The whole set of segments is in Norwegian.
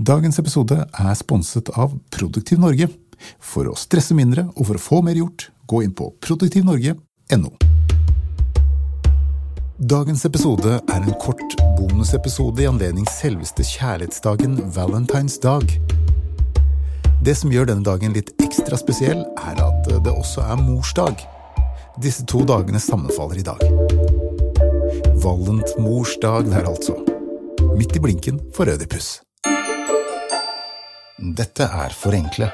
Dagens episode er sponset av Produktiv Norge. For å stresse mindre og for å få mer gjort, gå inn på produktivnorge.no. Dagens episode er en kort bonusepisode i anledning selveste kjærlighetsdagen Valentines dag. Det som gjør denne dagen litt ekstra spesiell, er at det også er morsdag. Disse to dagene sammenfaller i dag. Valentmorsdag der, altså. Midt i blinken for Ødipus. Dette er Forenkle,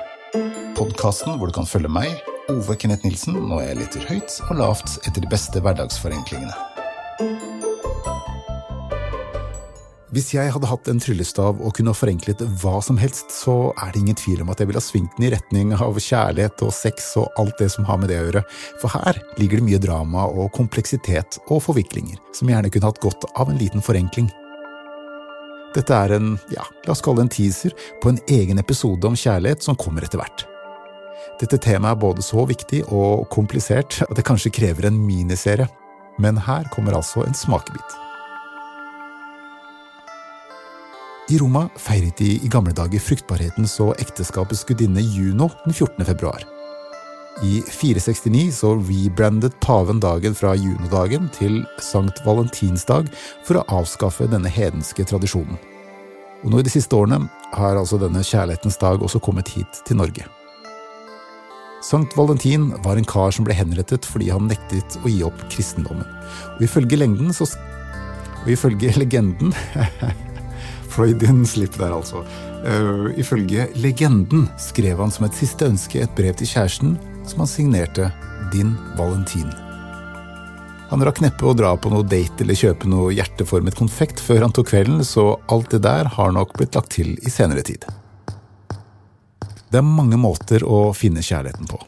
podkasten hvor du kan følge meg, Ove Kenneth Nilsen, når jeg leter høyt og lavt etter de beste hverdagsforenklingene. Hvis jeg hadde hatt en tryllestav og kunne forenklet hva som helst, så er det ingen tvil om at jeg ville ha svingt den i retning av kjærlighet og sex og alt det som har med det å gjøre, for her ligger det mye drama og kompleksitet og forviklinger som gjerne kunne hatt godt av en liten forenkling. Dette er en, ja, la oss kalle det en teaser på en egen episode om kjærlighet som kommer etter hvert. Dette temaet er både så viktig og komplisert at det kanskje krever en miniserie, men her kommer altså en smakebit. I Roma feiret de i gamle dager fruktbarhetens og ekteskapets gudinne Juno den 14. februar. I 469 så rebrandet paven dagen fra junodagen til Sankt Valentinsdag for å avskaffe denne hedenske tradisjonen. Og nå i de siste årene har altså denne kjærlighetens dag også kommet hit til Norge. Sankt Valentin var en kar som ble henrettet fordi han nektet å gi opp kristendommen. Og ifølge lengden så Og ifølge legenden Freudian slip der, altså. Uh, ifølge legenden skrev han som et siste ønske et brev til kjæresten som han signerte Din Valentin. Han rakk neppe å dra på noe date eller kjøpe noe hjerteformet konfekt før han tok kvelden, så alt det der har nok blitt lagt til i senere tid. Det er mange måter å finne kjærligheten på.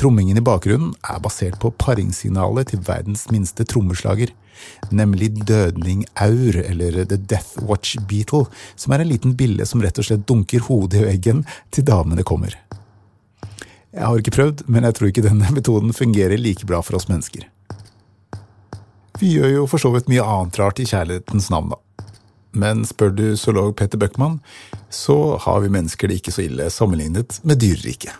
Trommingen i bakgrunnen er basert på paringssignalet til verdens minste trommeslager, nemlig Dødning Aur, eller The Death Watch Beetle, som er en liten bille som rett og slett dunker hodet i veggen til damene kommer. Jeg har ikke prøvd, men jeg tror ikke denne metoden fungerer like bra for oss mennesker. Vi gjør jo for så vidt mye annet rart i kjærlighetens navn, da. Men spør du zoolog Petter Bøckmann, så har vi mennesker det ikke så ille sammenlignet med dyreriket.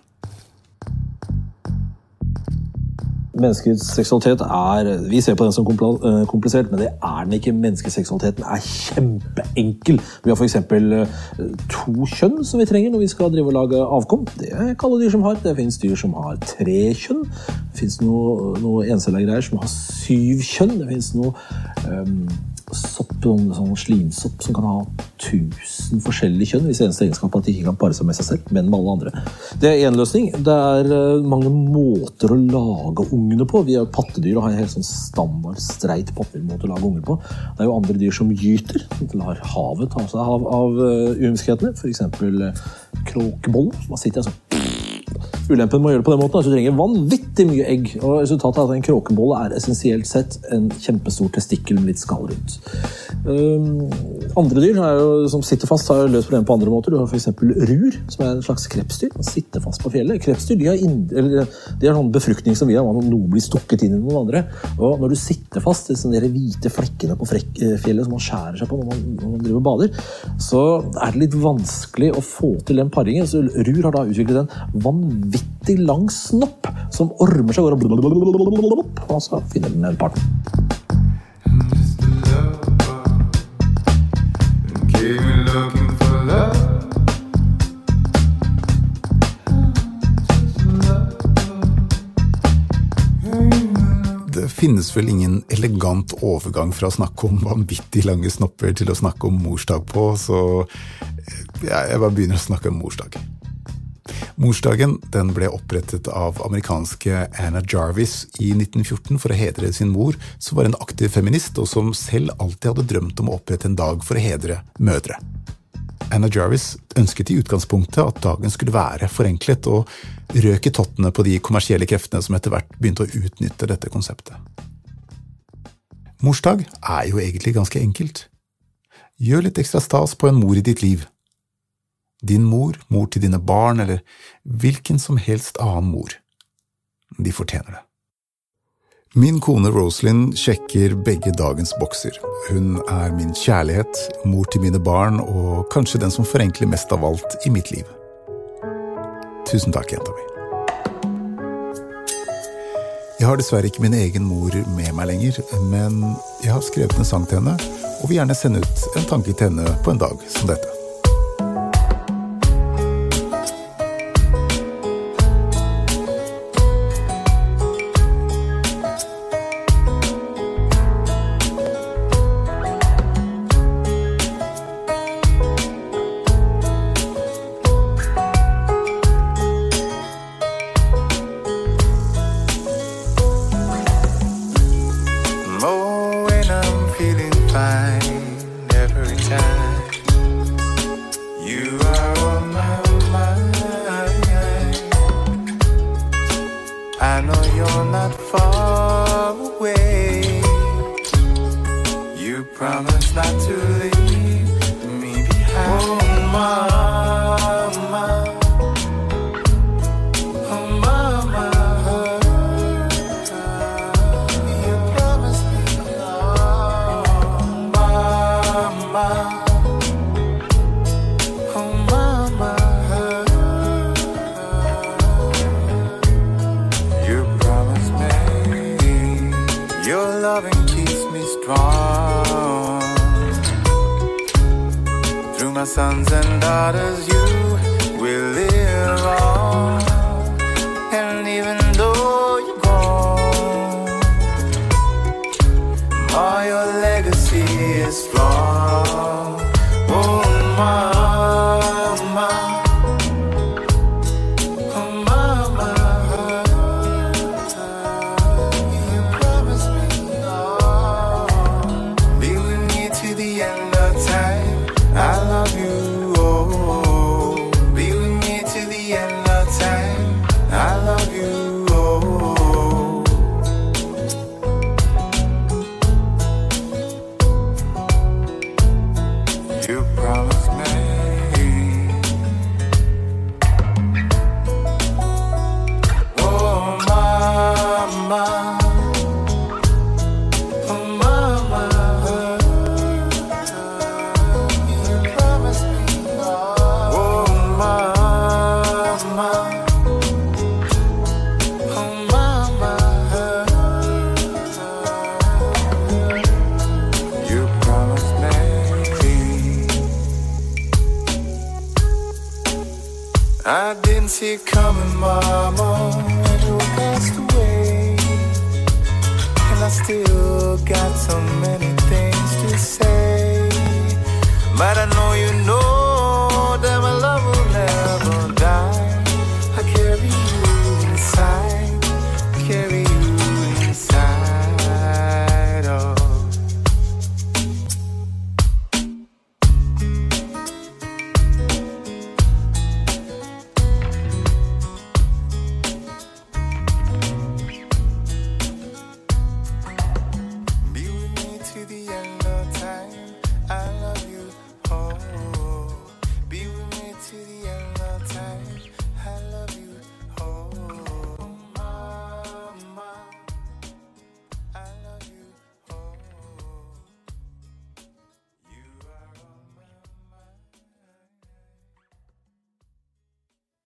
Menneskets seksualitet er Vi ser på den som eh, komplisert, men det er den ikke. Menneskeseksualiteten er kjempeenkel. Vi har f.eks. Eh, to kjønn som vi trenger når vi skal drive og lage avkom. Det er ikke alle dyr som har. Det fins dyr som har tre kjønn. Det fins noe, noe greier som har syv kjønn. Det fins noe um, sånn, sånn slimsopp som kan ha tusen forskjellige kjønn, hvis eneste egenskap er at de ikke kan pare seg med seg selv, men med alle andre. Det er én løsning. Det er uh, mange måter å lage ungene på. Vi er pattedyr og har en helt sånn standard streit pattedyrmåte å lage unger på. Det er jo andre dyr som gyter, De lar havet ta seg av, av uh, uhumskhetene. F.eks. Uh, Da sitter jeg altså Ulempen med å gjøre det på den måten er at du trenger vanvittig mye egg. og Resultatet er at en kråkebolle er essensielt sett en kjempestor testikkel med litt skall rundt. Um, andre dyr jo, som sitter fast, har løst problemet på andre måter. Du har f.eks. rur, som er en slags krepsdyr. Man sitter fast på fjellet. Krepsdyr de har, inn, eller, de har sånn befruktning som vi har, når noe blir stukket inn i noen andre. Og når du sitter fast sånne hvite flekkene på eh, fjellet som man skjærer seg på når man, når man driver og bader, så er det litt vanskelig å få til den paringen. Så rur har da utviklet en vanvittig vanvittig lang snopp som ormer seg over og så finner den. Det finnes vel ingen elegant overgang fra å snakke om vanvittig lange snopper til å snakke om morsdag på, så jeg bare begynner å snakke om morsdag. Morsdagen den ble opprettet av amerikanske Anna Jarvis i 1914 for å hedre sin mor, som var en aktiv feminist, og som selv alltid hadde drømt om å opprette en dag for å hedre mødre. Anna Jarvis ønsket i utgangspunktet at dagen skulle være forenklet, og røk i tottene på de kommersielle kreftene som etter hvert begynte å utnytte dette konseptet. Morsdag er jo egentlig ganske enkelt. Gjør litt ekstra stas på en mor i ditt liv, din mor, mor til dine barn eller hvilken som helst annen mor. De fortjener det. Min kone Rosalind sjekker begge dagens bokser. Hun er min kjærlighet, mor til mine barn og kanskje den som forenkler mest av alt i mitt liv. Tusen takk, jenta mi. Jeg har dessverre ikke min egen mor med meg lenger, men jeg har skrevet en sang til henne, og vil gjerne sende ut en tanke til henne på en dag som dette. my, oh. I know you're not far away. You promised not to Through my sons and daughters, you will live on. And even though you're gone, all your legacy is strong. promise I didn't see it coming, mama. Angel passed away. And I still got so many things to say. But I know you know.